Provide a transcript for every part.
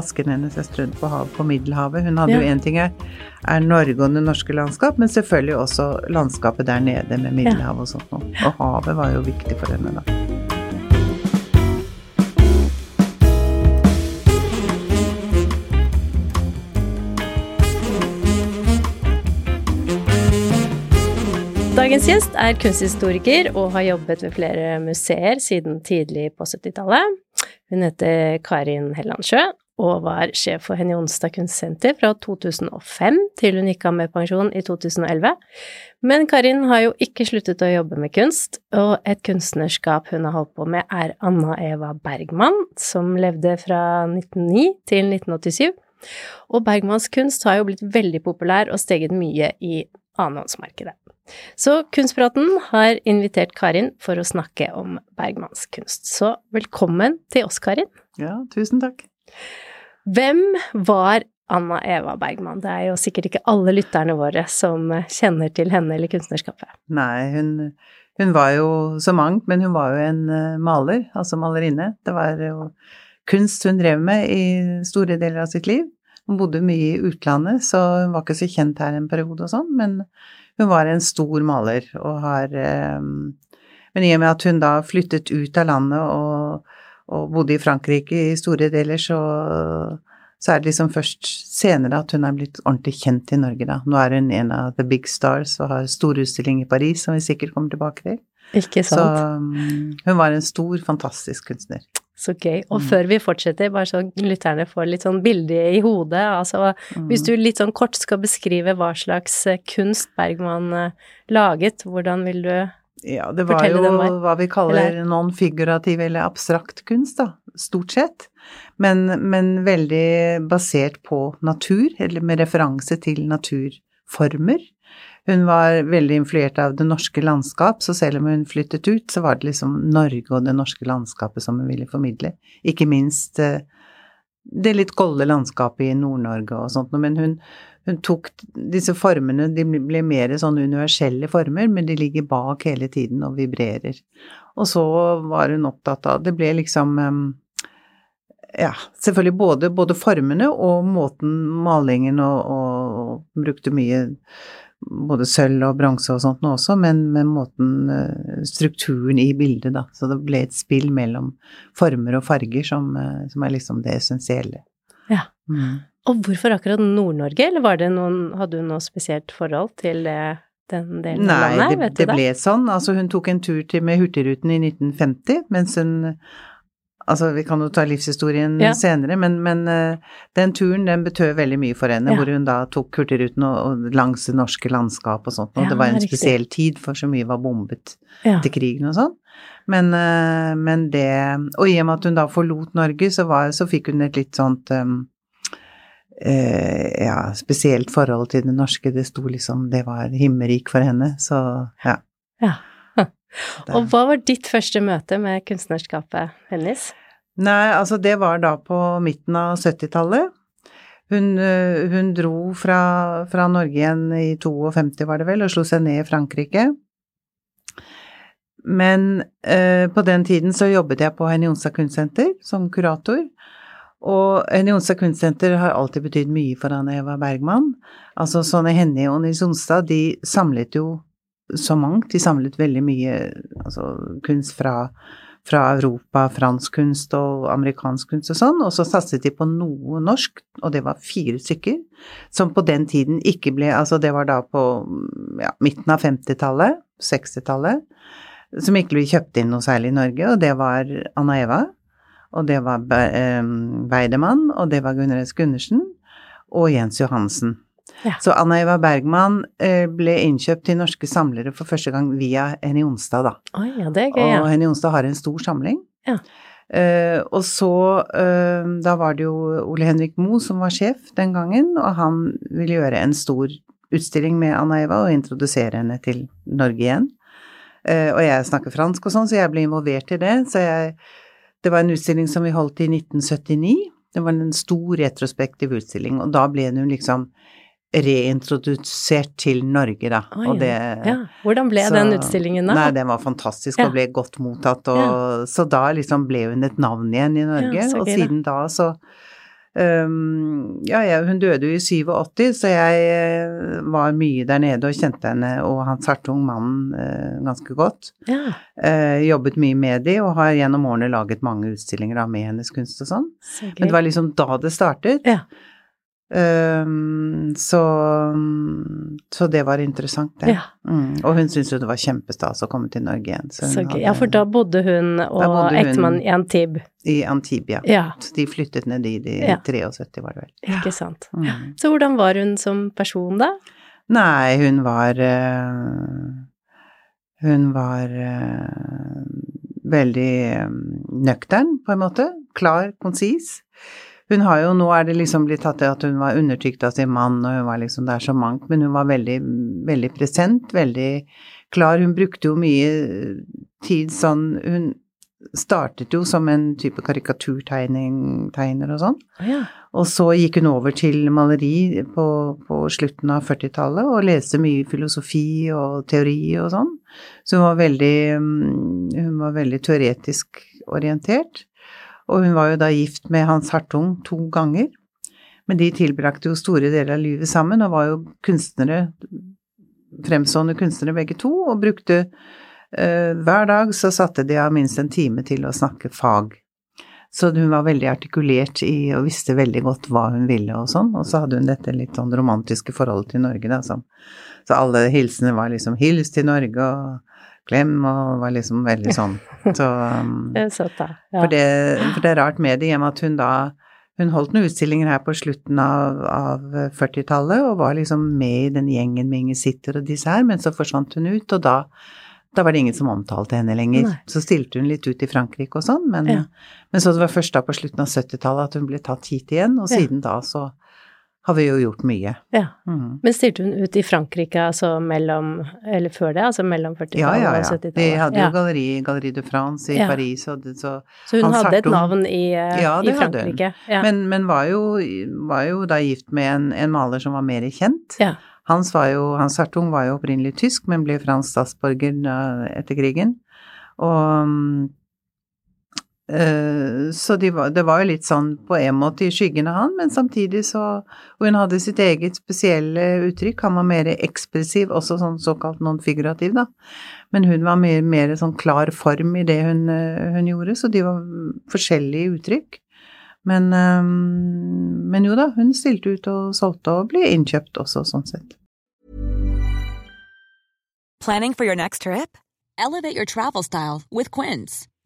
Asken hennes er strødd på havet på Middelhavet. Hun hadde jo én ting er, er Norge og det norske landskap, men selvfølgelig også landskapet der nede med Middelhavet og sånt noe. Og havet var jo viktig for henne, da. Dagens gjest er kunsthistoriker og har jobbet ved flere museer siden tidlig på 70-tallet. Hun heter Karin Hellandsjø og var sjef for Henny Onsdag kunstsenter fra 2005 til hun gikk av med pensjon i 2011. Men Karin har jo ikke sluttet å jobbe med kunst, og et kunstnerskap hun har holdt på med, er Anna Eva Bergman, som levde fra 1909 til 1987. Og Bergmans kunst har jo blitt veldig populær og steget mye i annenhåndsmarkedet. Så Kunstpraten har invitert Karin for å snakke om Bergmans kunst. Så velkommen til oss, Karin. Ja, tusen takk. Hvem var Anna Eva Bergman? Det er jo sikkert ikke alle lytterne våre som kjenner til henne eller kunstnerskapet. Nei, hun, hun var jo så mangt, men hun var jo en uh, maler, altså malerinne. Det var jo kunst hun drev med i store deler av sitt liv. Hun bodde mye i utlandet, så hun var ikke så kjent her en periode og sånn, men hun var en stor maler og har um, Men i og med at hun da flyttet ut av landet og, og bodde i Frankrike i store deler, så, så er det liksom først senere at hun er blitt ordentlig kjent i Norge, da. Nå er hun en av the big stars og har storutstilling i Paris, som vi sikkert kommer tilbake til. Ikke sant? Så um, hun var en stor, fantastisk kunstner. Så gøy. Og mm. før vi fortsetter, bare så lytterne får litt sånn bilde i hodet, altså mm. hvis du litt sånn kort skal beskrive hva slags eh, kunst Bergman uh, laget, hvordan vil du ja, det var jo hva vi kaller non-figurativ eller abstrakt kunst, da, stort sett. Men, men, veldig basert på natur, eller med referanse til naturformer. Hun var veldig influert av det norske landskap, så selv om hun flyttet ut, så var det liksom Norge og det norske landskapet som hun ville formidle. Ikke minst eh, det litt golde landskapet i Nord-Norge og sånt men hun, hun, tok disse formene, de ble mer sånn universelle former, men de ligger bak hele tiden og vibrerer. Og så var hun opptatt av Det ble liksom ja, selvfølgelig både, både formene og måten malingen og, og, og brukte mye både sølv og bronse og sånt nå også, men med måten eh, strukturen i bildet, da. Så det ble et spill mellom former og farger som, eh, som er liksom det essensielle. Ja. Mm. Og hvorfor akkurat Nord-Norge, eller var det noen, hadde hun noe spesielt forhold til? Den delen Nei, av landet, det, det ble sånn. Altså, hun tok en tur til med Hurtigruten i 1950, mens hun Altså, vi kan jo ta livshistorien ja. senere, men, men uh, den turen den betød veldig mye for henne, ja. hvor hun da tok Hurtigruten og, og langs det norske landskap og sånt, og ja, det var en riktig. spesiell tid, for så mye var bombet til krigen og sånn. Men, uh, men, det Og i og med at hun da forlot Norge, så, var, så fikk hun et litt sånt um, uh, ja, spesielt forhold til det norske. Det sto liksom Det var himmerik for henne, så ja. ja. Og hva var ditt første møte med kunstnerskapet hennes? Nei, altså det var da på midten av 70-tallet. Hun, eh, hun, dro fra, fra, Norge igjen i 52, var det vel, og slo seg ned i Frankrike. Men eh, på den tiden så jobbet jeg på Henny Jonstad kunstsenter som kurator. Og Henny Onsdag kunstsenter har alltid betydd mye for Anne Eva Bergman. Altså sånne Henny og Nils Onsdag, de samlet jo så mangt. De samlet veldig mye altså, kunst fra, fra, Europa, fransk kunst og amerikansk kunst og sånn, og så satset de på noe norsk, og det var fire stykker, som på den tiden ikke ble Altså det var da på ja, midten av 50-tallet, 60-tallet, som ikke ble kjøpt inn noe særlig i Norge, og det var Anna Eva, og det var Weidemann, og det var Gunnar S. Gundersen, og Jens Johansen. Ja. Så Anna Eva Bergman eh, ble innkjøpt til norske samlere for første gang via Henny Jonstad, da. Oh, ja, det gøy, ja. Og Henny Jonstad har en stor samling. Ja. Uh, og så, uh, da var det jo Ole Henrik Moe som var sjef den gangen, og han ville gjøre en stor utstilling med Anna Eva og introdusere henne til Norge igjen. Uh, og jeg snakker fransk og sånn, så jeg ble involvert i det. Så jeg, det var en utstilling som vi holdt i 1979. Det var en stor retrospektiv utstilling, og da ble hun liksom reintrodusert til Norge, da. Oh, ja. Det, ja. Hvordan ble så, den utstillingen da? Nei, den var fantastisk ja. og ble godt mottatt, og så da liksom ble hun et navn igjen i Norge, og siden da så ja, hun døde jo i 87, så jeg uh, var mye der nede og kjente henne og Hans Hartung, mannen, uh, ganske godt. Uh, jobbet mye med de, og har gjennom årene laget mange utstillinger da, med hennes kunst og sånn. Så Men det var liksom da det startet. Ja. Um, så, så, det var interessant, det. Ja. Mm. Og hun syntes jo det var kjempestas å komme til Norge igjen. Så, så hadde, ja, for da bodde hun og ektemann i Antib. I Antib, ja. ja. De flyttet ned dit i ja. 73, var det vel. Ikke sant. Mm. Så hvordan var hun som person, da? Nei, hun var uh, Hun var uh, veldig um, nøktern, på en måte. Klar, konsis. Hun har jo, nå er det liksom blitt tatt til at hun var undertrykt av sin mann, og hun var liksom der så mangt, men hun var veldig, veldig present, veldig klar. Hun brukte jo mye tid sånn Hun startet jo som en type karikaturtegner og sånn. Ja. Og så gikk hun over til maleri på, på slutten av 40-tallet og leste mye filosofi og teori og sånn. Så hun var veldig, mm, hun var veldig teoretisk orientert. Og hun var jo da gift med Hans Hartung to ganger. Men de tilbrakte jo store deler av livet sammen og var jo kunstnere, fremstående kunstnere begge to, og brukte uh, Hver dag så satte de av minst en time til å snakke fag. Så hun var veldig artikulert i og visste veldig godt hva hun ville og sånn. Og så hadde hun dette litt sånn romantiske forholdet til Norge, da, som Så alle hilsene var liksom 'hils til Norge' og klem, og var liksom veldig sånn. Så, det er søtt, da. Ja. For, det, for, det, er rart med det, i og med at hun da hun holdt noen utstillinger her på slutten av, av 40-tallet og var liksom med i den gjengen med Inger Sitter og disse her, men så forsvant hun ut, og da, da var det ingen som omtalte henne lenger. Nei. Så stilte hun litt ut i Frankrike og sånn, men, ja. men så det var først da på slutten av 70-tallet at hun ble tatt hit igjen, og siden ja. da så har vi jo gjort mye. Ja. Mm. Men stilte hun ut i Frankrike altså mellom, eller før det, altså mellom 40-tallet ja, ja, ja. og 70-tallet? Vi hadde jo galleri, Galleri de France i Paris, og det, så Så hun hadde et navn i, eh, i Frankrike? Ja, Men, men var, jo, var, jo, da gift med en, en maler som var mer kjent. Ja. Hans, var jo, Hans Hartung var jo opprinnelig tysk, men ble fransk statsborger etter krigen. Og Eh, så de var, det var jo litt sånn på en måte i skyggen av han, men samtidig så Og hun hadde sitt eget spesielle uttrykk. Han var mer ekspressiv, også sånn såkalt non-figurativ, da. Men hun var mer, mer sånn klar form i det hun, eh, hun, gjorde, så de var forskjellige uttrykk. Men, eh, men jo da, hun stilte ut og solgte og ble innkjøpt også, sånn sett. Planning for your next trip? Elevate your travel style with Quince.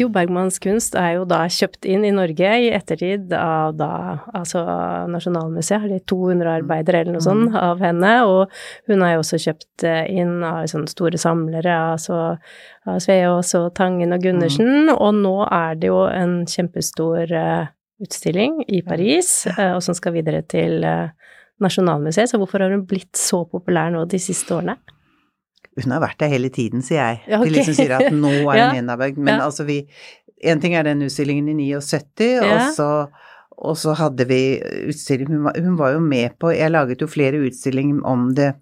Jo, Bergmanns kunst er jo da kjøpt inn i Norge i ettertid av da altså Nasjonalmuseet har de 200 arbeidere eller noe sånt mm. av henne, og hun har jo også kjøpt eh, inn av sånne store samlere, altså av Sveås og Tangen og Gundersen, mm. og nå er det jo en kjempestor uh, utstilling i Paris, uh, og som skal videre til Nasjonalmuseet. Så hvorfor har hun blitt så populær nå de siste årene? Hun har vært der hele tiden, sier jeg. Ja, okay. De liksom sier at nå er hun. Enaberg. Men ja. altså, vi En ting er den utstillingen i 79, ja. og så og så hadde vi utstilling hun var, hun var, jo med på Jeg laget jo flere utstillinger om det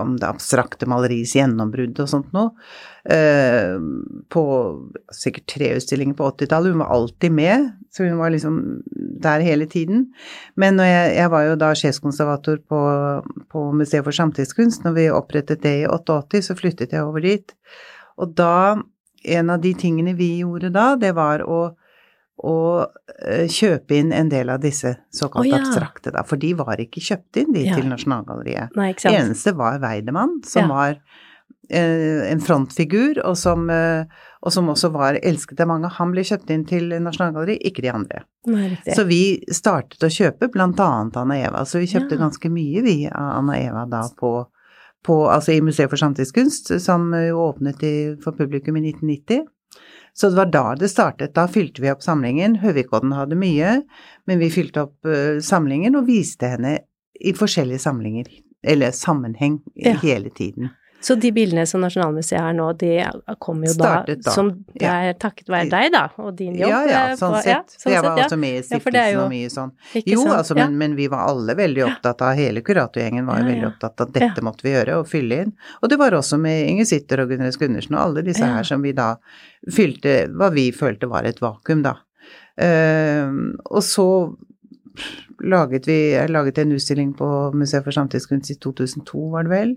om det abstrakte maleriets gjennombrudd og sånt noe. Eh, på sikkert tre utstillinger på 80-tallet. Hun var alltid med, så hun var liksom der hele tiden. Men jeg, jeg, var jo da sjefskonservator på, på Museet for samtidskunst. Når vi opprettet det i 88, så flyttet jeg over dit. Og da En av de tingene vi gjorde da, det var å å eh, kjøpe inn en del av disse såkalt oh, ja. abstrakte, da. For de var ikke kjøpt inn, de, ja. til Nasjonalgalleriet. Nei, sant. eneste var Weidemann, som ja. var eh, en frontfigur, og som, eh, og som, også var elsket av mange. Han ble kjøpt inn til Nasjonalgalleriet, ikke de andre. Nei, så vi startet å kjøpe blant annet Anna Eva. Så vi kjøpte ganske mye, vi, av Anna Eva da på, på altså i Museet for samtidskunst, som jo åpnet i, for publikum i 1990. Så det var da det startet. Da fylte vi opp samlingen. Høvikodden hadde mye, men vi fylte opp uh, samlingen og viste henne i forskjellige samlinger, eller sammenheng, ja. hele tiden. Så de bildene som Nasjonalmuseet har nå, de kommer jo da, da, som det er takket være deg, da, og din jobb? Ja, ja, eh, sånn sett. Ja, sånn jeg var også med i stiftelsen jo, og mye sånn. Jo, sant? altså, men, men, vi var alle veldig opptatt av, hele kuratorgjengen var veldig opptatt av at dette måtte vi gjøre, og fylle inn. Og det var også med Inger Sitter og Gunnes Gundersen og alle disse her som vi da fylte hva vi følte var et vakuum, da. Uh, og så laget vi Jeg laget en utstilling på Museet for samtidskunst i 2002, var det vel.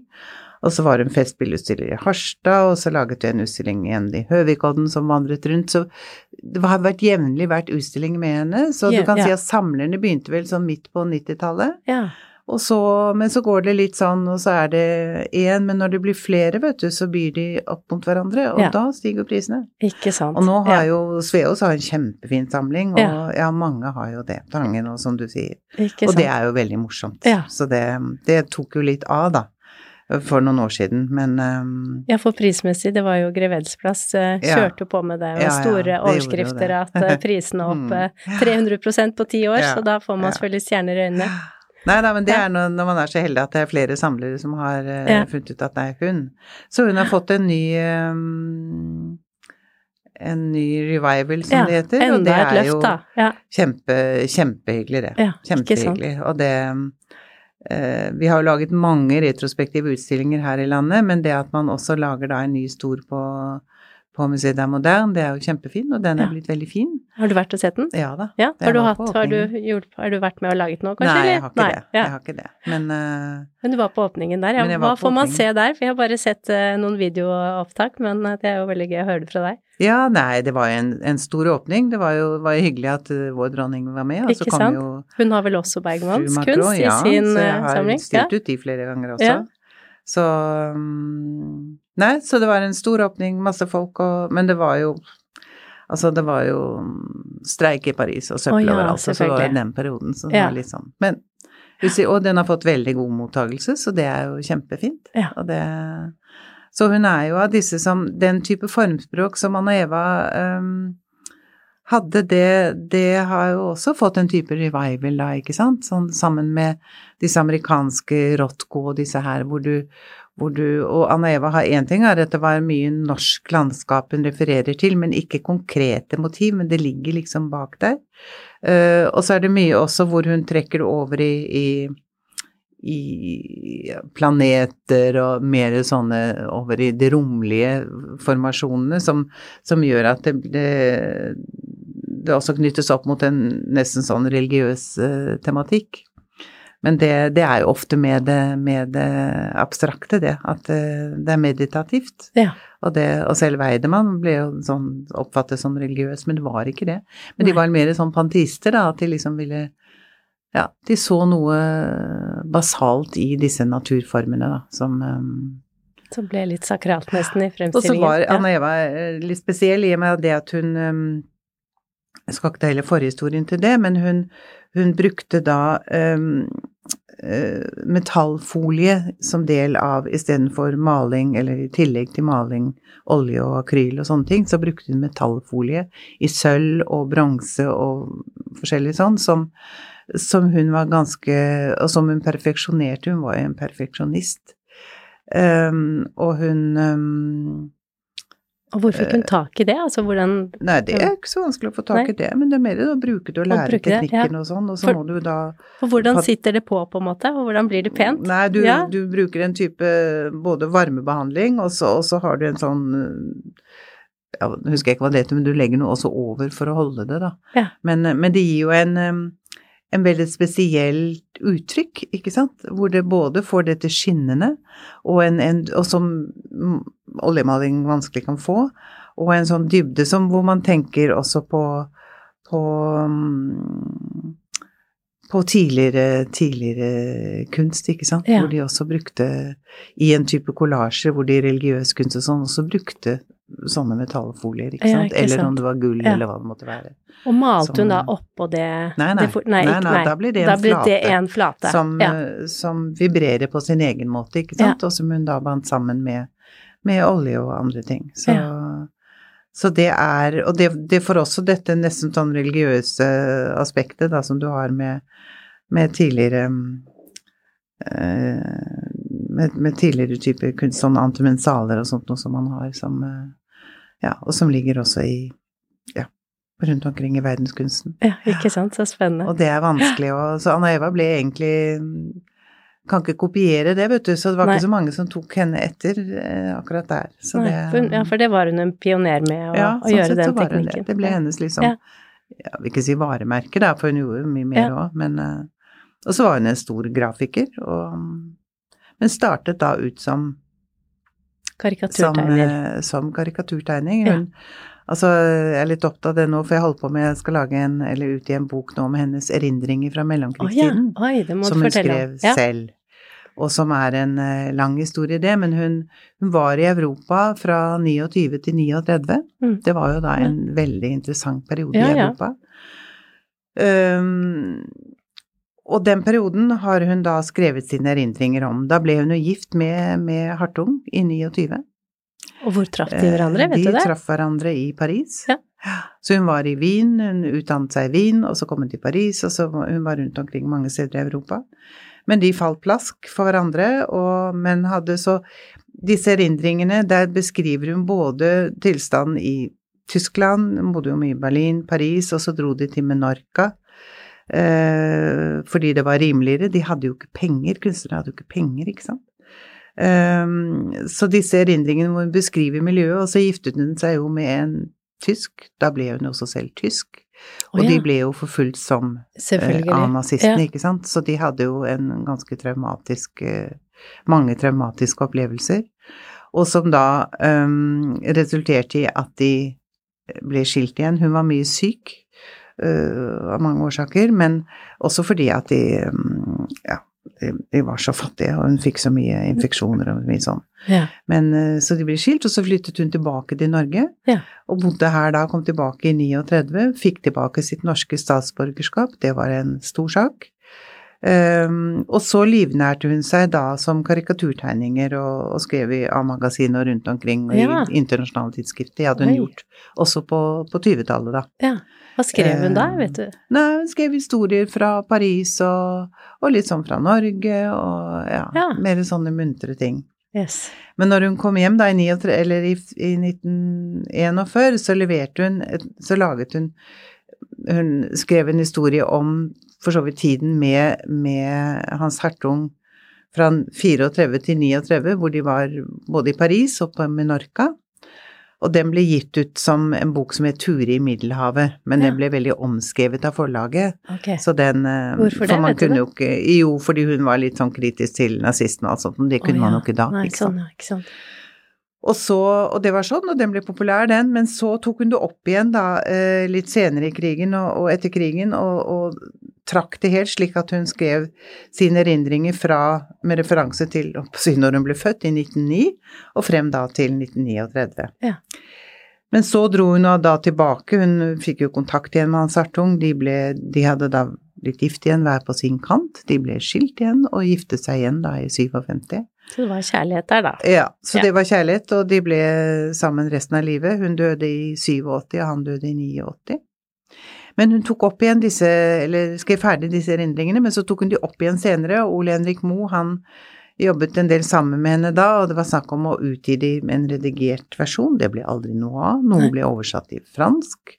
Og så var hun festspillutstiller i Harstad, og så laget vi en utstilling igjen i Høvikodden som vandret rundt. Så det har vært jevnlig vært utstilling med henne. Så yeah, du kan yeah. si at samlerne begynte vel sånn midt på 90-tallet. Yeah. Og så, men så går det litt sånn, og så er det én, men når det blir flere, vet du, så byr de opp mot hverandre, og ja. da stiger prisene. Ikke sant. Og nå har ja. jo Sveås har en kjempefin samling, og ja. ja. mange har jo det. Tangen og som du sier. Ikke og sant. det er jo veldig morsomt. Så det, det tok jo litt av, da for noen år siden, men um, Ja, for prismessig, det var jo Greveds plass, uh, kjørte ja, på med det, og ja, store ja, overskrifter at uh, prisene opp uh, 300% på ti år, så da får man selvfølgelig stjerner i øynene. Nei da, men det er når, man er så heldig at det er flere samlere som har funnet ut at det er hun. Så hun har fått en ny um, en ny revival, som ja, det heter. Og det er løft, jo kjempe, kjempehyggelig, det. Ja, kjempehyggelig. Og det Eh, vi har jo laget mange retrospektive utstillinger her i landet, men det at man også lager da en ny stor på, på Museet der Moderne, det er jo kjempefin, og den er ja. blitt veldig fin. Har du vært og sett den? Ja da. Ja, har, du hatt, har, du gjort, har, du vært med og laget noe, kanskje? Nei, jeg har ikke Nei, det. Jeg har ikke det. Men, uh, men du var på åpningen der, ja. Hva får man se der? For jeg har bare sett uh, noen videoopptak, men det er jo veldig gøy å høre det fra deg. Ja, nei, det var en, en stor åpning. Det var jo, var jo hyggelig at uh, vår dronning var med. Ikke sant. Jo, Hun har vel også Bergmanns kunst i ja, sin samling? Ja, så jeg har stilt ut de flere ganger også. Ja. Så um, Nei, så det var en stor åpning, masse folk og Men det var jo Altså, det var jo streik i Paris og søppel oh, ja, overalt, så det var den perioden, så det var litt sånn Men og den har fått veldig god mottagelse, så det er jo kjempefint. Ja. Det så hun er jo av disse som Den type formspråk som Anna Eva um, hadde, det, det har jo også fått en type revival da, ikke sant, sånn sammen med disse amerikanske Rotko og disse her, hvor du, hvor du Og Anna Eva har én ting, er at det var mye norsk landskap hun refererer til, men ikke konkrete motiv, men det ligger liksom bak der. Uh, og så er det mye også hvor hun trekker det over i, i i planeter og mer sånne over i de romlige formasjonene som, som gjør at det, det, det, også knyttes opp mot en nesten sånn religiøs uh, tematikk. Men det, det, er jo ofte med det, med det abstrakte, det. At det, det er meditativt. Ja. Og, og, selv Weidemann ble jo sånn oppfattet som religiøs, men det var ikke det. Men Nei. de var mer sånn pantister, da, at de liksom ville ja, de så noe basalt i disse naturformene, da, som um, Som ble litt sakralt nesten i fremstillingen. Og så var Anna Eva eh, litt spesiell i og med det at hun um, Jeg skal ikke ta hele forhistorien til det, men hun, hun brukte da um, metallfolie som del av istedenfor maling, eller i tillegg til maling, olje og akryl og sånne ting, så brukte hun metallfolie i sølv og bronse og forskjellig sånn, som, som hun var ganske Og som hun perfeksjonerte. Hun var jo en perfeksjonist. Um, og hun um, og hvor fikk hun tak i det? Altså hvordan Nei, det er ikke så vanskelig å få tak i det, men det er mer å bruke det og lære teknikken ja. og sånn, og så for, må du da For hvordan sitter det på, på en måte, og hvordan blir det pent? Nei, du, ja. du bruker en type både varmebehandling, og så, og så har du en sånn jeg husker ikke hva det heter, men du legger noe også over for å holde det, da. Ja. Men, men, det gir jo en, en veldig spesielt uttrykk, ikke sant, hvor det både får dette skinnende, og, en, en, og som oljemaling vanskelig kan få, og en sånn dybde som hvor man tenker også på på, på tidligere, tidligere, kunst, ikke sant, ja. hvor de også brukte i en type kollasjer hvor de religiøs kunst og sånn også brukte sånne metallfolier, ikke sant, ja, ikke eller sant? om det var gull ja. eller hva det måtte være. Og malte som, hun da oppå det Nei, nei, det nei, nei, nei, da blir det en, blir flate, det en flate, som, som, vibrerer på sin egen måte, ikke sant, og som hun da bandt sammen med med olje og andre ting. Så, ja. så det er Og det, det, får også dette nesten sånn religiøse aspektet da, som du har med, med tidligere uh, med, med, tidligere typer kunst, sånn antimensaler og sånt noe som man har, som uh, Ja, og som ligger også i Ja, rundt omkring i verdenskunsten. Ja, ikke sant, så spennende. Og det er vanskelig å Så Anna Eva ble egentlig kan ikke kopiere det, vet du, så det var Nei. ikke så mange som tok henne etter eh, akkurat der. Nei, det, for, ja, for det var hun en pioner med å, ja, å gjøre sånn den teknikken. Det. det ble hennes liksom ja. Jeg vil ikke si varemerke, da, for hun gjorde mye mer òg, men uh, Og så var hun en stor grafiker, og Men startet da ut som Karikaturtegner. Som, uh, som karikaturtegning. Hun Altså, jeg er litt opptatt av det nå, for jeg holder på med Jeg skal lage en, eller utgi en bok nå om hennes erindringer fra mellomkrigstiden. Oh, ja. Oi, som hun skrev ja. selv og som er en uh, lang historie, det. Men hun, hun, var i Europa fra 29 til 39. Mm. Det var jo da en ja. veldig interessant periode ja, i Europa. Ja. Um, og den perioden har hun da skrevet sine erindringer om. Da ble hun jo gift med, med Hartung i 29. Og hvor traff de hverandre, vet de du det? De traff hverandre i Paris. Ja. Så hun var i Wien, hun utdannet seg i Wien, og så kom hun til Paris, og så hun var rundt omkring mange steder i Europa. Men de falt plask for hverandre, og, men hadde så Disse erindringene, der beskriver hun både tilstanden i Tyskland, bodde jo mye i Berlin, Paris, og så dro de til Menorca. Eh, fordi det var rimeligere. De hadde jo ikke penger, kunstnere hadde jo ikke penger, ikke sant. Um, så disse erindringene hvor hun beskriver miljøet, og så giftet hun seg jo med en tysk, da ble hun også selv tysk. Og oh, ja. de ble jo forfulgt som uh, av nazistene, ja. ikke sant, så de hadde jo en ganske traumatisk uh, Mange traumatiske opplevelser, og som da um, resulterte i at de ble skilt igjen. Hun var mye syk av mange årsaker, men også fordi at de um, ja, de var så fattige, og hun fikk så mye infeksjoner og mye sånn. Ja. Men, eh, så de ble skilt, og så flyttet hun tilbake til Norge. Ja. Og bodde her da, kom tilbake i 39, fikk tilbake sitt norske statsborgerskap. Det var en stor sak. Um, og så livnærte hun seg da som karikaturtegninger og, og skrev i A-magasinet og rundt omkring ja. i internasjonale tidsskrifter. Det hadde hun Oi. gjort også på, på 20-tallet, da. Ja. Hva skrev hun da, vet du? Nei, hun skrev historier fra Paris og, og litt sånn fra Norge og ja, ja. mer sånne muntre ting. Yes. Men når hun kom hjem da i, 39, eller i, i 1941, så leverte hun Så laget hun Hun skrev en historie om for så vidt tiden med, med Hans Hertung fra 34 til 39, hvor de var både i Paris og på Menorca. Og den ble gitt ut som en bok som het Ture i Middelhavet, men ja. den ble veldig omskrevet av forlaget. Okay. Så den Hvorfor for det, vet du det? Jo, ikke, jo, fordi hun var litt sånn kritisk til nazistene og alt sånt, men det kunne oh, ja. man jo ikke da. Nei, ikke sant? Sånn, ikke sant. Og, så, og det var sånn, og den ble populær, den, men så tok hun det opp igjen da eh, litt senere i krigen og, og etter krigen, og, og, trakk det helt, slik at hun skrev sine erindringer fra, med referanse til når hun ble født, i 1909, og frem da til 1939. Ja. Men så dro hun da tilbake, hun fikk jo kontakt igjen med Hans Hartung, de, ble, de hadde da blitt gift igjen hver på sin kant, de ble skilt igjen og giftet seg igjen da i 57. Så det var kjærlighet der, da. Ja, så ja. det var kjærlighet, og de ble sammen resten av livet. Hun døde i 87, og han døde i 89. Men hun tok opp igjen disse, eller skrev ferdig disse erindringene, men så tok hun de opp igjen senere, og Ole Henrik Moe, han jobbet en del sammen med henne da, og det var snakk om å utgi de med en redigert versjon. Det ble aldri noe av. Noe ble oversatt til fransk.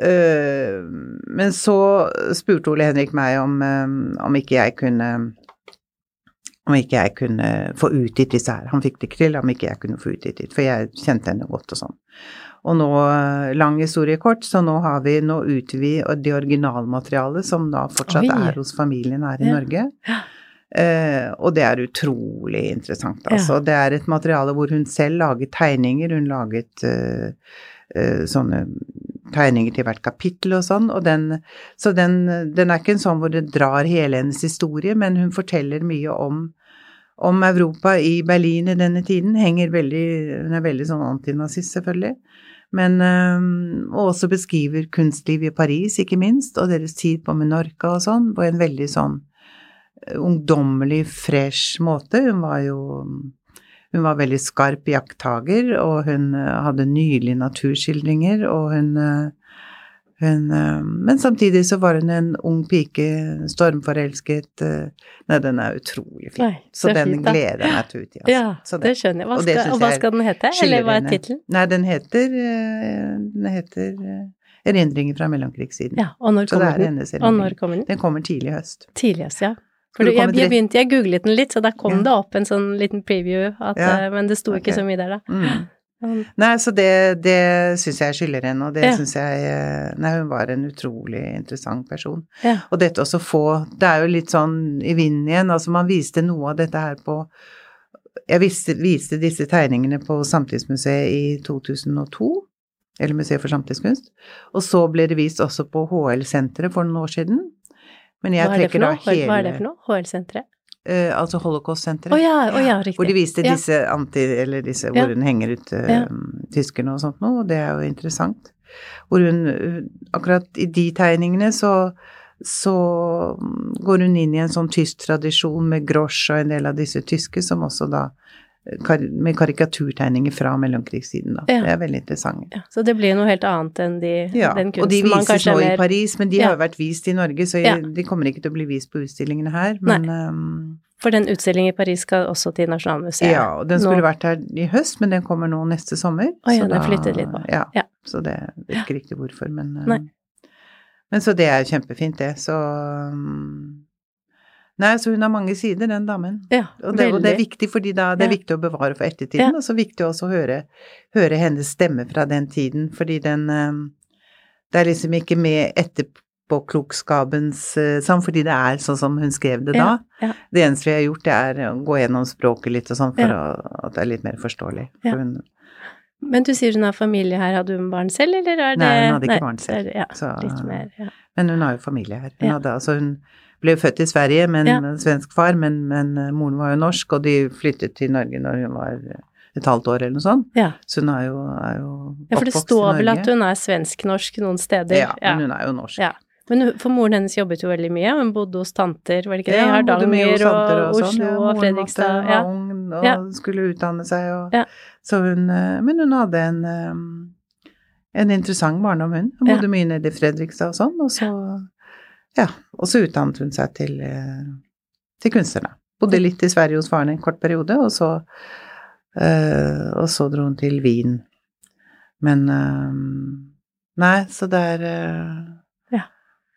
Uh, men så spurte Ole Henrik meg om, um, om ikke jeg kunne om ikke jeg kunne få utgitt disse her. Han fikk det ikke til, om ikke jeg kunne få utgitt for jeg kjente henne godt og sånn. Og nå, lang historie kort, så nå har vi, nå utvider vi det originalmaterialet som da fortsatt Oi. er hos familien her i ja. Norge. Uh, og det er utrolig interessant, altså. Ja. Det er et materiale hvor hun selv laget tegninger, hun laget uh, uh, sånne tegninger til hvert kapittel og sånn, og den, så den, den, er ikke en sånn hvor det drar hele hennes historie, men hun forteller mye om om Europa i Berlin i denne tiden. Henger veldig, hun er veldig sånn antinazist, selvfølgelig. Men øh, Og også beskriver kunstliv i Paris, ikke minst, og deres tid på Menorca og sånn, på en veldig sånn eh, ungdommelig, fresh måte. Hun var jo Hun var veldig skarp jakttager, og hun eh, hadde nylige naturskildringer, og hun hun, eh, men samtidig så var hun en ung pike, stormforelsket eh, Nei, den er utrolig fin. Nei, så, så den fint, gleder jeg meg til å utgi. Altså. Ja, det, det, skjønner jeg. Hva skal, og, og hva skal den hete, eller hva er tittelen? Nei, den heter, eh, den heter Erindringer fra mellomkrigssiden. Ja, og når kommer den? Og når kommer den? Den kommer tidlig i høst. Tidlig i høst, ja. For jeg, jeg, begynte, jeg googlet den litt, så der kom ja. det opp en sånn liten preview, at, ja. men det sto okay. ikke så mye der, da. Mm. Nei, så det, det syns jeg skylder henne, og det ja. syns jeg eh, Nei, hun var en utrolig interessant person. Ja. Og dette også få Det er jo litt sånn i vinden igjen, altså man viste noe av dette her på Jeg viste, viste disse tegningene på Samtidsmuseet i 2002, eller Museet for samtidskunst, og så ble det vist også på HL-senteret for noen år siden. Men jeg trekker da hele Hva er det for noe? HL-senteret? Uh, altså Holocaust-senteret. Oh, ja, oh, ja, hvor de viste disse ja. anti... Eller disse hvor hun henger ut uh, tyskerne og sånt noe, og det er jo interessant. Hvor hun Akkurat i de tegningene så så går hun inn i en sånn tysk tradisjon med Grosch og en del av disse tyske, som også da med karikaturtegninger fra mellomkrigstiden, da. Ja. Det er veldig interessant. Ja, så det blir noe helt annet enn de, ja, den kunsten man kanskje er Ja, og de vises nå i Paris, men de har jo vært vist i Norge, så de kommer ikke til å bli vist på utstillingene her, men um, For den utstillingen i Paris skal også til Nasjonalmuseet? Ja, og den skulle nå. vært her i høst, men den kommer nå neste sommer. Å ja, den flyttet litt på. Ja, så det vet ikke riktig hvorfor, men um, Men så det er kjempefint, det. Så um, Nei, så hun har mange sider, den damen. Ja, og, det, og det, er viktig, fordi da, det er ja. viktig å bevare for ettertiden, ja. og så viktig også å høre, høre, hennes stemme fra den tiden, fordi den um, Det er liksom ikke med etterpåklokskapens sånn, fordi det er sånn som hun skrev det da. Det eneste vi har gjort, det er å gå gjennom språket litt og sånn, for å, at det er litt mer forståelig. For hun, men du sier hun har familie her, hadde hun barn selv, eller er det Nei, hun hadde ikke Nei, barn selv. Ja, så, mer, ja. Men hun har jo familie her. Hun hadde altså hun ble født i Sverige med en ja. svensk far, men, men, eh, moren var jo norsk, og de flyttet til Norge når hun var eh, et halvt år eller noe sånt. Ja. Så hun er jo, er jo Ja, for det står vel at hun er svensk-norsk noen steder. Ja, men hun er jo norsk. Ja. Men for moren hennes jobbet jo veldig mye, hun bodde hos tanter, var det ikke det? Ja, hun bodde mye hos og, og, og, Oslo og, og Fredrikstad. Ja, ung og skulle utdanne seg og ja. Så hun eh, Men hun hadde en en interessant barndom, hun. Hun bodde mye nede i Fredrikstad og sånn, og så ja, og så utdannet hun seg til, eh, til kunstner, Bodde litt i Sverige hos faren en kort periode, og så, øh, og så dro hun til Wien. Men øh, Nei, så det er øh, ja.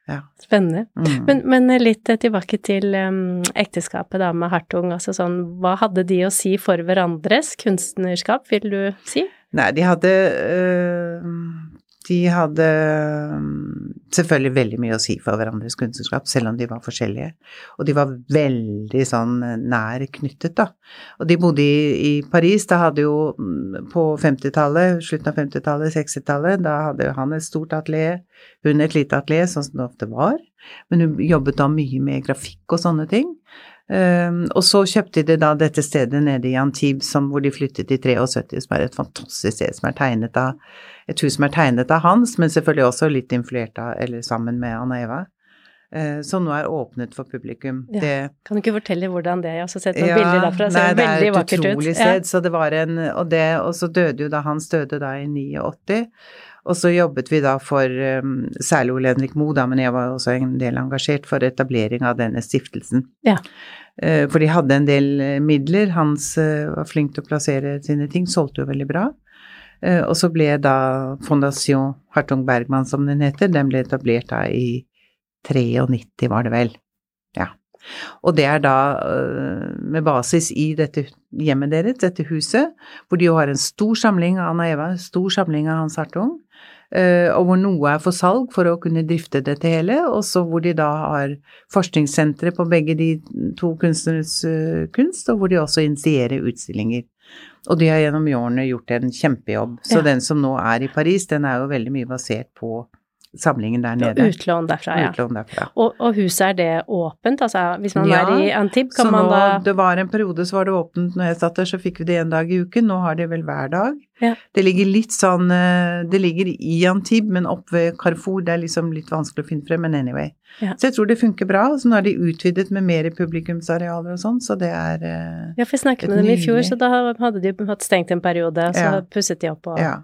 ja. Spennende. Mm. Men, men, litt tilbake til ekteskapet da med Hartung. Altså sånn, hva hadde de å si for hverandres kunstnerskap, vil du si? Nei, de hadde de hadde mm, selvfølgelig veldig mye å si for hverandres kunstnerskap, selv om de var forskjellige. Og de var veldig sånn eh, nær knyttet, da. Og de bodde i, Paris, da hadde jo mm, på 50-tallet, slutten av 50-tallet, 60-tallet, da hadde han et stort atelier, hun et lite atelier, sånn som det ofte var. Men hun jobbet da mye med grafikk og sånne ting. Um, og så kjøpte de da dette stedet nede i Antibes hvor de flyttet i 73, som er et fantastisk sted som er tegnet av et hus som er tegnet av Hans, men selvfølgelig også litt influert av, eller sammen med Anna Eva. Uh, som nå er åpnet for publikum. Ja. Det, kan du ikke fortelle hvordan det er? Jeg har også sett noen ja, bilder derfra, det ser veldig vakkert ut. Det er et utrolig sted, ja. så det var en Og det, og så døde jo da Hans døde da i 89. Og så jobbet vi da for um, særlig Ole Henrik Moe, da, men jeg var også en del engasjert for etablering av denne stiftelsen. Ja. Uh, for de hadde en del uh, midler. Hans uh, var flink til å plassere sine ting, solgte jo veldig bra. og så ble da Fondation Hartung Bergman, som den heter, den ble etablert da i 93, var det vel. Ja. Og det er da med basis i dette hjemmet deres, dette huset, hvor de jo har en stor samling av Anna Eva, en stor samling av Hans Hartung, og hvor noe er for salg for å kunne drifte dette hele, og så hvor de da har forskningssentre på begge de to kunstnernes kunst, og hvor de også initierer utstillinger. Og de har gjennom årene gjort en kjempejobb. Så Ja. den som nå er i Paris, den er jo veldig mye basert på samlingen der nede. utlån derfra, ja. Utlån derfra. Og, og huset, er det åpent? Altså hvis man Ja, er i Antib, kan man nå, da det var en periode så var det åpent når jeg satt der, så fikk vi det en dag i uken. Nå har de vel hver dag. Ja. Det ligger litt sånn eh, Det ligger i Antib, men oppe ved Carrefour. Det er liksom litt vanskelig å finne frem, men anyway. Ja. Så jeg tror det funker bra. Så nå har de utvidet med mer publikumsarealer og sånn, så det er eh, Ja, for jeg snakket med dem i fjor, så da hadde de hatt stengt en periode, så pusset de opp og Ja.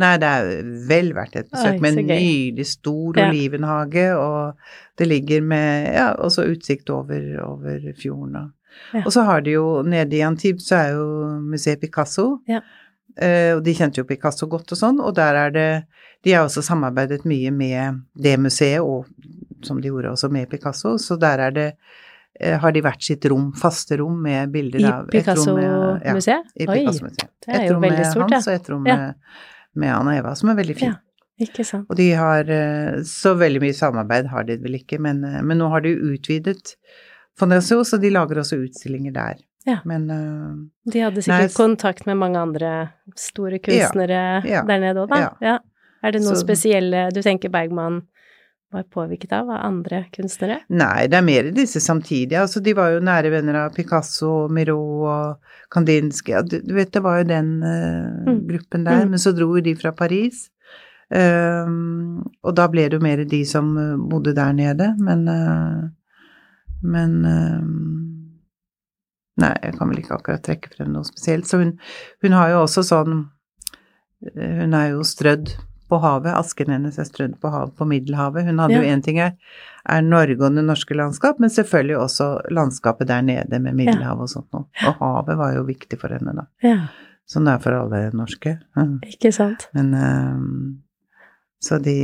Nei, det er vel verdt et besøk, Oi, med en nydelig stor Ja. olivenhage, og det ligger med ja, også utsikt over, over fjorden. Og, Ja. og så har de jo nede i Antibes så er jo museet Picasso, Ja. Uh, og de kjente jo Picasso godt og sånn, og der er det De har også samarbeidet mye med det museet, og som de gjorde også med Picasso, så der er det har de hvert sitt rom, faste rom med bilder av et rom med- ja, Picasso-museet? i Picasso-museet. det er Et jo rom veldig med stort, Hans ja. og et rom Ja. med, med Anna Eva, som er veldig fint. Ja. Ikke sant. Og de har eh, Så veldig mye samarbeid har de vel ikke, men, eh, men nå har de utvidet Fondasio, så de lager også utstillinger der. Ja. Men eh, De hadde sikkert nei, kontakt med mange andre store kunstnere ja, der nede òg, da. ja. Ja. Er det noen Så- spesielle du tenker Bergman var påvirket av, av andre kunstnere? nei, det er mer disse samtidig. Altså, de var jo nære venner av Picasso, Miro og Kandinsky. Du, vet, det var jo den Mm. gruppen der. Mm. Men så dro jo de fra Paris. Um, og da ble det jo mer de som eh, bodde der nede, men uh, Men uh, Nei, jeg kan vel ikke akkurat trekke frem noe spesielt. Så hun, hun har jo også sånn Hun er jo strødd på havet. Asken hennes er strødd på havet, på Middelhavet. Hun hadde Ja. jo én ting her, er Norge og det norske landskap, men selvfølgelig også landskapet der nede med Middelhavet og sånt noe. Og havet var jo viktig for henne, da. Ja, Sånn det er for alle norske. Mhm. ikke sant. Men ehm, Så de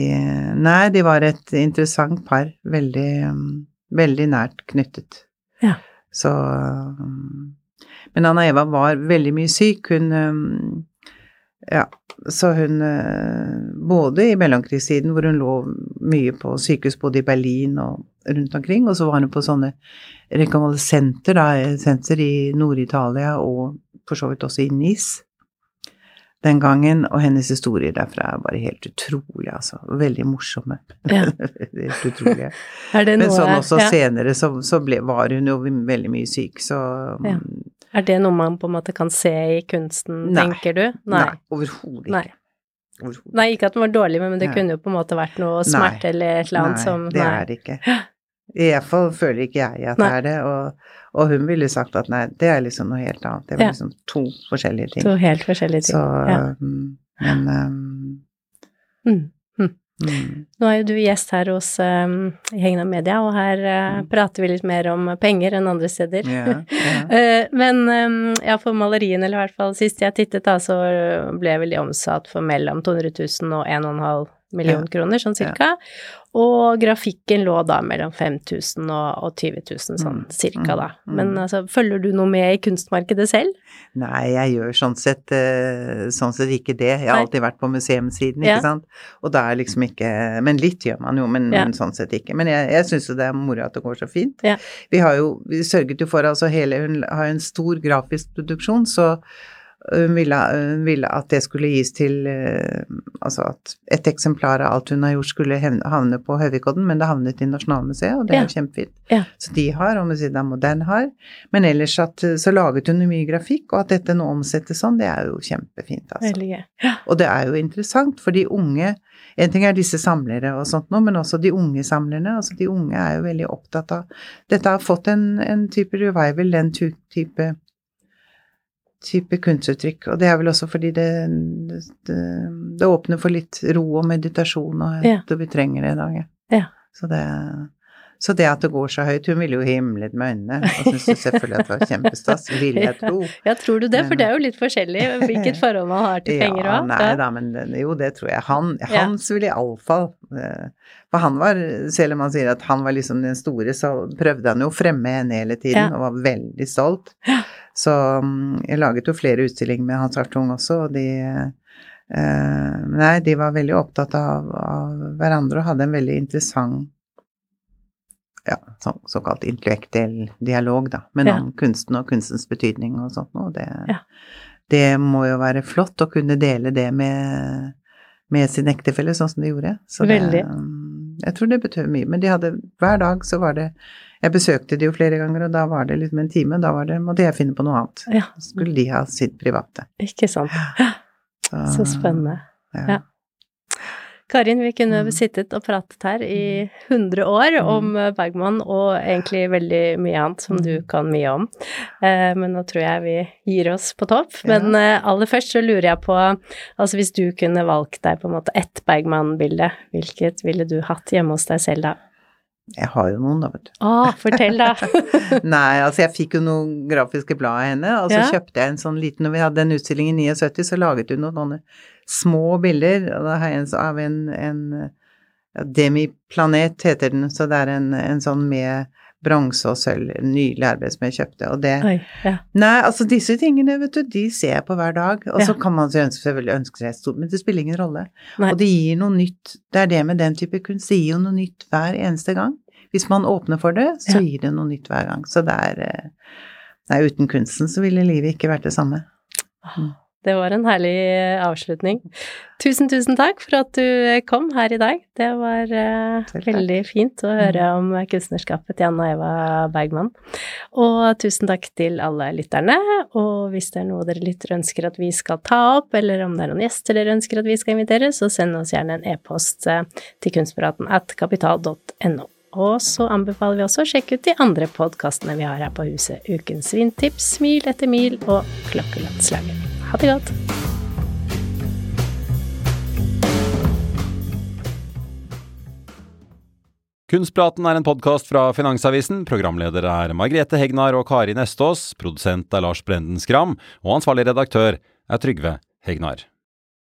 Nei, de var et interessant par. Veldig, veldig nært knyttet. Ja. Så ehm, Men Anna Eva var veldig mye syk. Hun ehm, Ja, så hun eh, Både i mellomkrigstiden, hvor hun lå mye på sykehus både i Berlin og rundt omkring, og så var hun på sånne rekonvalesenter, da, senter i Nord-Italia og for så vidt også i Nis den gangen, og hennes historier derfra er bare helt utrolig, altså. Veldig morsomme. Ja. helt utrolige. Men sånn også ja. senere, så, så ble, var hun jo veldig mye syk, så Ja. Er det noe man på en måte kan se i kunsten, Nei. tenker du? Nei, overhodet ikke. Nei, ikke at den var dårlig, men det Nei. kunne jo på en måte vært noe Nei. smerte eller et eller annet Nei, som det er det ikke. I hvert fall føler ikke jeg at Nei. det er det, og, og hun ville sagt at nei, det er liksom noe helt annet. Det var Ja. liksom to forskjellige ting. To helt forskjellige ting. Så, ja. um, men um, Mm. Mm, Nå er jo du gjest her hos um, Hegna Media, og her uh, prater vi litt mer om penger enn andre steder. Yeah, yeah. uh, Men um, ja, for maleriene, eller i hvert fall sist jeg tittet, da, så ble vel de omsatt for mellom 200 000 og 1,5 million kroner, sånn cirka. Og grafikken lå da mellom 5000 og, og 20 000, sånn Mm, cirka, mm, da. mm. Men altså, følger du noe med i kunstmarkedet selv? Nei, jeg gjør sånn sett, eh, sånn sett ikke det. Jeg har Nei. alltid vært på museumssiden, Ja. ikke sant. Og da er liksom ikke Men litt gjør man jo, men, Ja. men sånn sett ikke. Men jeg, jeg syns jo det er moro at det går så fint. Ja. Vi har jo Vi sørget jo for altså hele Hun har en stor grafisk produksjon, så hun ville, hun ville at det skulle gis til eh, Altså at et eksemplar av alt hun har gjort, skulle havne på Høvikodden, men det havnet i Nasjonalmuseet, og det er jo kjempefint. Ja. Så de har, og Museet Modern har. Men ellers at så laget hun mye grafikk, og at dette nå omsettes sånn, det er jo kjempefint, altså. Gøy. Og det er jo interessant, for de unge En ting er disse samlere og sånt noe, men også de unge samlerne. Altså de unge er jo veldig opptatt av Dette har fått en, en type revival, den type type kunstuttrykk. Og det er vel også fordi det, det, det åpner for litt ro og meditasjon, og Ja. vi trenger det i dag. ja. Ja. Så det, så det at det går så høyt Hun ville jo himlet med øynene, og syntes selvfølgelig at det var kjempestas, vil jeg tro. Ja, tror du det? For det er jo litt forskjellig hvilket forhold man har til penger Ja, nei da, men jo, det tror jeg. Han, hans ville iallfall eh, For han var, selv om han sier at han var liksom den store, så prøvde han jo å fremme henne hele tiden, Ja. og var veldig stolt. Så mm, jeg laget jo flere utstillinger med Hans Hartung også, og de eh, Nei, de var veldig opptatt av, av hverandre og hadde en veldig interessant ja, så, såkalt intellektuell dialog, da, men Ja. om kunsten og kunstens betydning og sånt noe. Det, Ja. det må jo være flott å kunne dele det med, med sin ektefelle, sånn som de gjorde. Så det, Veldig. um, jeg tror det betød mye. Men de hadde hver dag så var det Jeg besøkte de jo flere ganger, og da var det liksom en time. Da var det, måtte jeg finne på noe annet. Ja, Skulle de ha sitt private. ikke sant. Så spennende. Ja. Ja. Karin, vi kunne Mm. sittet og pratet her i 100 år om eh, Bergman og egentlig veldig mye annet som du Mm. kan mye om. Eh, Men nå tror jeg vi gir oss på topp. Ja. Men eh, aller først så lurer jeg på, altså hvis du kunne valgt deg på en måte ett Bergman-bilde, hvilket ville du hatt hjemme hos deg selv da? Jeg har jo noen, da, vet du. Å, fortell da! Nei, altså jeg fikk jo noen grafiske blad av henne, og så Ja. kjøpte jeg en sånn liten Når vi hadde en utstilling i 79, så laget hun noen sånne små bilder, av en, en ja, Demiplanet heter den, så det er en, en sånn med bronse og sølv, nylig nydelig arbeid som jeg kjøpte, og det Oi, ja. Nei, altså disse tingene, vet du, de ser jeg på hver dag, og så kan man ønske, selvfølgelig ønske seg stort, men det spiller ingen rolle. Nei. Og det gir noe nytt, det er det med den type kunst, det gir jo noe nytt hver eneste gang. Hvis man åpner for det, så Ja. gir det noe nytt hver gang. Så det er eh, Nei, uten kunsten så ville livet ikke vært det samme. Det var en herlig avslutning. Tusen, tusen takk for at du kom her i dag. Det var uh, veldig fint å høre om kunstnerskapet til Anna Eva Bergman. Og tusen takk til alle lytterne. Og hvis det er noe dere lytter ønsker at vi skal ta opp, eller om det er noen gjester dere ønsker at vi skal invitere, så send oss gjerne en e-post eh, til kunstpraten at kapital.no. Og så anbefaler vi også å sjekke ut de andre podkastene vi har her på huset. Ukens vintips, Smil etter mil og Klokkelandslaget. Ha det godt! Kunstpraten er en podkast fra Finansavisen. Programledere er Margrethe Hegnar og Kari Nestås. Produsent er Lars Brenden Skram. Og ansvarlig redaktør er Trygve Hegnar.